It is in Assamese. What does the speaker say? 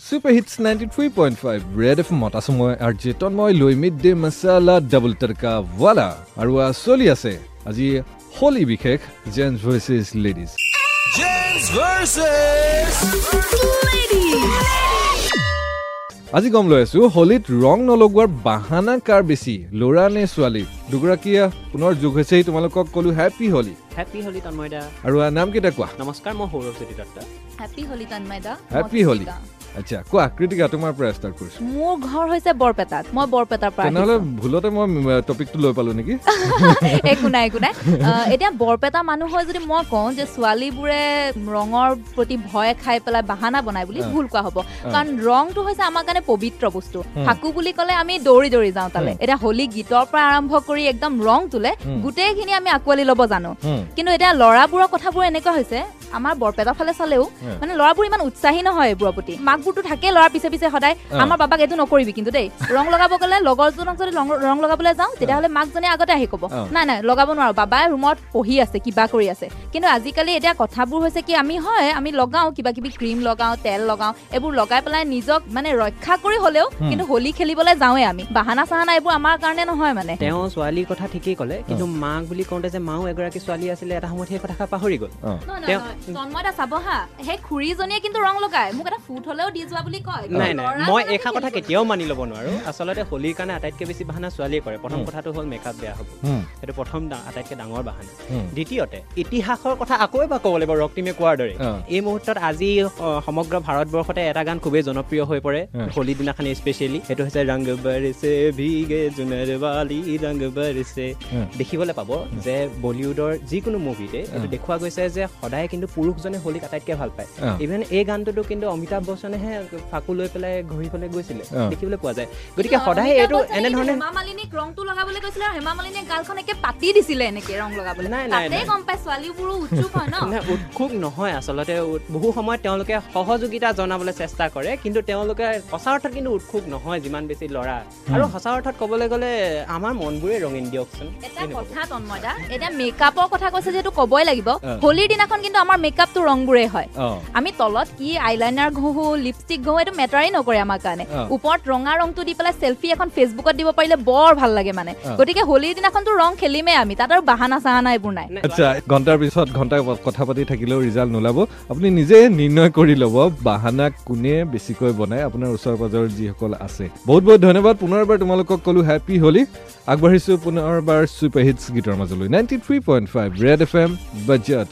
Super Hits ninety three point five Red F মত আছো মই আৰ জে তন্ময় লৈ mid day masala double tadka wala আৰু চলি আছে আজি হোলী বিশেষ জেন্টছ ভাৰ্চেছ লেডিজ আজি গম লৈ আছো হোলীত ৰং নলগোৱাৰ বাহানা কাৰ বেছি ল'ৰা নে ছোৱালী? দুগৰাকীয়ে পুনৰ যোগ হৈছে তোমালোকক ক'লো হেপী হোলী হেপী হলি তন্ময়দা আৰু নাম কেইটা কোৱা? নমস্কাৰ মই সৌৰভ জ্যোতি দত্ত। হেপী হলি তন্ময়দা হেপী হোলী আচ্ছা কোৱা কৃতিকা তোমাৰ পৰা ষ্টাৰ্ট কৰিছো মোৰ ঘৰ হৈছে বৰপেটাত মই বৰপেটাৰ পৰা তেনেহ'লে। ভুলতে মই টপিকটো লৈ পালো নেকি একো নাই একো নাই এতিয়া বৰপেটা মানুহ হৈ যদি মই কওঁ যে ছোৱালীবোৰে ৰঙৰ প্ৰতি ভয় খাই পেলাই বাহানা বনাই বুলি। ভুল কোৱা হ'ব কাৰণ ৰংটো হৈছে আমাৰ কাৰণে পবিত্ৰ বস্তু। ফাকু বুলি ক'লে আমি দৌৰি দৌৰি যাওঁ তালে। এতিয়া হোলী গীতৰ পৰা আৰম্ভ কৰি একদম ৰং তোলে। গোটেইখিনি আমি আঁকোৱালি ল'ব জানো কিন্তু এতিয়া ল'ৰাবোৰৰ কথাবোৰ এনেকুৱা হৈছে আমাৰ বৰপেটা ফালে চালেও। মানে ল'ৰাবোৰ ইমান উৎসাহী নহয় এইবোৰৰ প্ৰতি মাকবোৰতো থাকে ল'ৰাৰ পিছে পিছে সদায়। আমাৰ বাবাক এইটো নকৰিবি কিন্তু দেই ৰং লগাব গ'লে লগৰজনক যদি ৰং- লগাবলৈ যাওঁ তেতিয়াহ'লে মাকজনে আগতে আহি ক'ব। নাই নাই লগাব নোৱাৰো বাবাই ৰুমত পঢ়ি আছে কিবা কৰি আছে কিন্তু আজিকালি এতিয়া কথাবোৰ হৈছে কি আমি হয় আমি লগাওঁ কিবা কিবি ক্ৰীম লগাওঁ তেল লগাওঁ এইবোৰ লগাই পেলাই নিজক মানে ৰক্ষা কৰি হ'লেও। কিন্তু হোলী খেলিবলৈ যাওঁৱে আমি বাহানা চাহানা এইবোৰ আমাৰ কাৰণে নহয় মানে তেওঁ ছোৱালীৰ কথা ঠিকেই ক'লে কিন্তু মাক বুলি কওঁতে যে মাও এগৰাকী ছোৱালী আছিলে এটা সময়ত সেই কথাষাৰ পাহৰি গ'ল তেওঁ-। তন্ময় দা চাব হা সেই খুৰীজনীয়ে কিন্তু ৰং লগাই মোক এটা ফুট হ'লেও দি যোৱা বুলি কয় নাই নাই ল'ৰা মই এইষাৰ কথা। কেতিয়াও মানি ল'ব নোৱাৰো আচলতে হোলীৰ কাৰণে আটাইতকৈ বেছি বাহানা ছোৱালীয়ে কৰে প্ৰথম। কথাটো হ'ল মেকআপ বেয়া হ'ব সেইটো প্ৰথম ডা- আটাইতকৈ ডাঙৰ বাহানা। দ্বিতীয়তে ইতিহাসৰ কথা আকৌ এবাৰ ক'ব লাগিব ৰক্তিমে কোৱাৰ দৰে। এই মুহূৰ্তত আজি সমগ্ৰ ভাৰতবৰ্ষতে এটা গান খুবেই জনপ্ৰিয় হৈ পৰে অ। হোলী দিনাখন স্পেচিয়েলি সেইটো হৈছে ৰং বাৰিছে ভিগে জুনৰ বালি ৰং বাৰিছে। দেখিবলৈ পাব যে বলিউডৰ যিকোনো মুভিতে এইটো। দেখুওৱা গৈছে যে সদায় কিন্তু পুৰুষজনে হোলীক আটাইতকৈ ভাল পায়। ইভেন এই গানটোতো কিন্তু অমিতাভ বচ্চনেহে ফাকু লৈ পেলাই ঘূৰিবলৈ গৈছিলে অ। দেখিবলৈ পোৱা যায় গতিকে সদায় এইটো কিন্তু এনেধৰণে হেমা মালিনীক ৰংটো লগাবলৈ কৈছিলে আৰু হেমা মালিনীয়ে গালখন একে পাতি দিছিলে এনেকে ৰং লগাবলৈ নাই, নাই। গম পাই ছোৱালীবোৰো উৎসুক হয় ন উৎসুক নহয় আচলতে বহু সময়ত তেওঁলোকে সহযোগিতা জনাবলৈ চেষ্টা কৰে কিন্তু তেওঁলোকে সঁচা অৰ্থত কিন্তু উৎসুক নহয় যিমান বেছি ল'ৰা আৰু সঁচা অৰ্থত ক'বলৈ গ'লে আমাৰ মনবোৰে ৰঙীন দিয়কচোন এটা। কথা তন্ময়দা এতিয়া মেকআপৰ কথা কৈছে যিহেতু ক'বই লাগিব। হোলীৰ দিনাখন কিন্তু আমাৰ মেকআপটো ৰংবোৰে হয়। আমি তলত কি আইলাইনাৰ ঘঁহো লিপষ্টিক ঘঁহো এইটো মেটাৰেই নকৰে আমাৰ কাৰণে। ওপৰত ৰঙা ৰংটো দি পেলাই চেলফি এখন ফেচবুকত দিব পাৰিলে বৰ ভাল লাগে মানে। গতিকে হোলীৰ দিনাখনতো ৰং খেলিমেই আমি তাত আৰু বাহানা চাহানা এইবোৰ নাই। আচ্ছা ঘণ্টাৰ পিছত ঘণ্টা কথা পাতি থাকিলেও ৰিজাল্ট নোলাব। আপুনি নিজে নিৰ্ণয় কৰি ল'ব বাহানা কোনে বেছিকৈ বনায় আপোনাৰ ওচৰ পাজৰৰ যিসকল আছে। বহুত বহুত ধন্যবাদ পুনৰবাৰ তোমালোকক ক'লো হেপী হোলী। আগবাঢ়িছো পুনৰবাৰ ছুপাৰ হিটছ গীতৰ মাজলৈ। Ninety three point five Red F M বাজ্যাত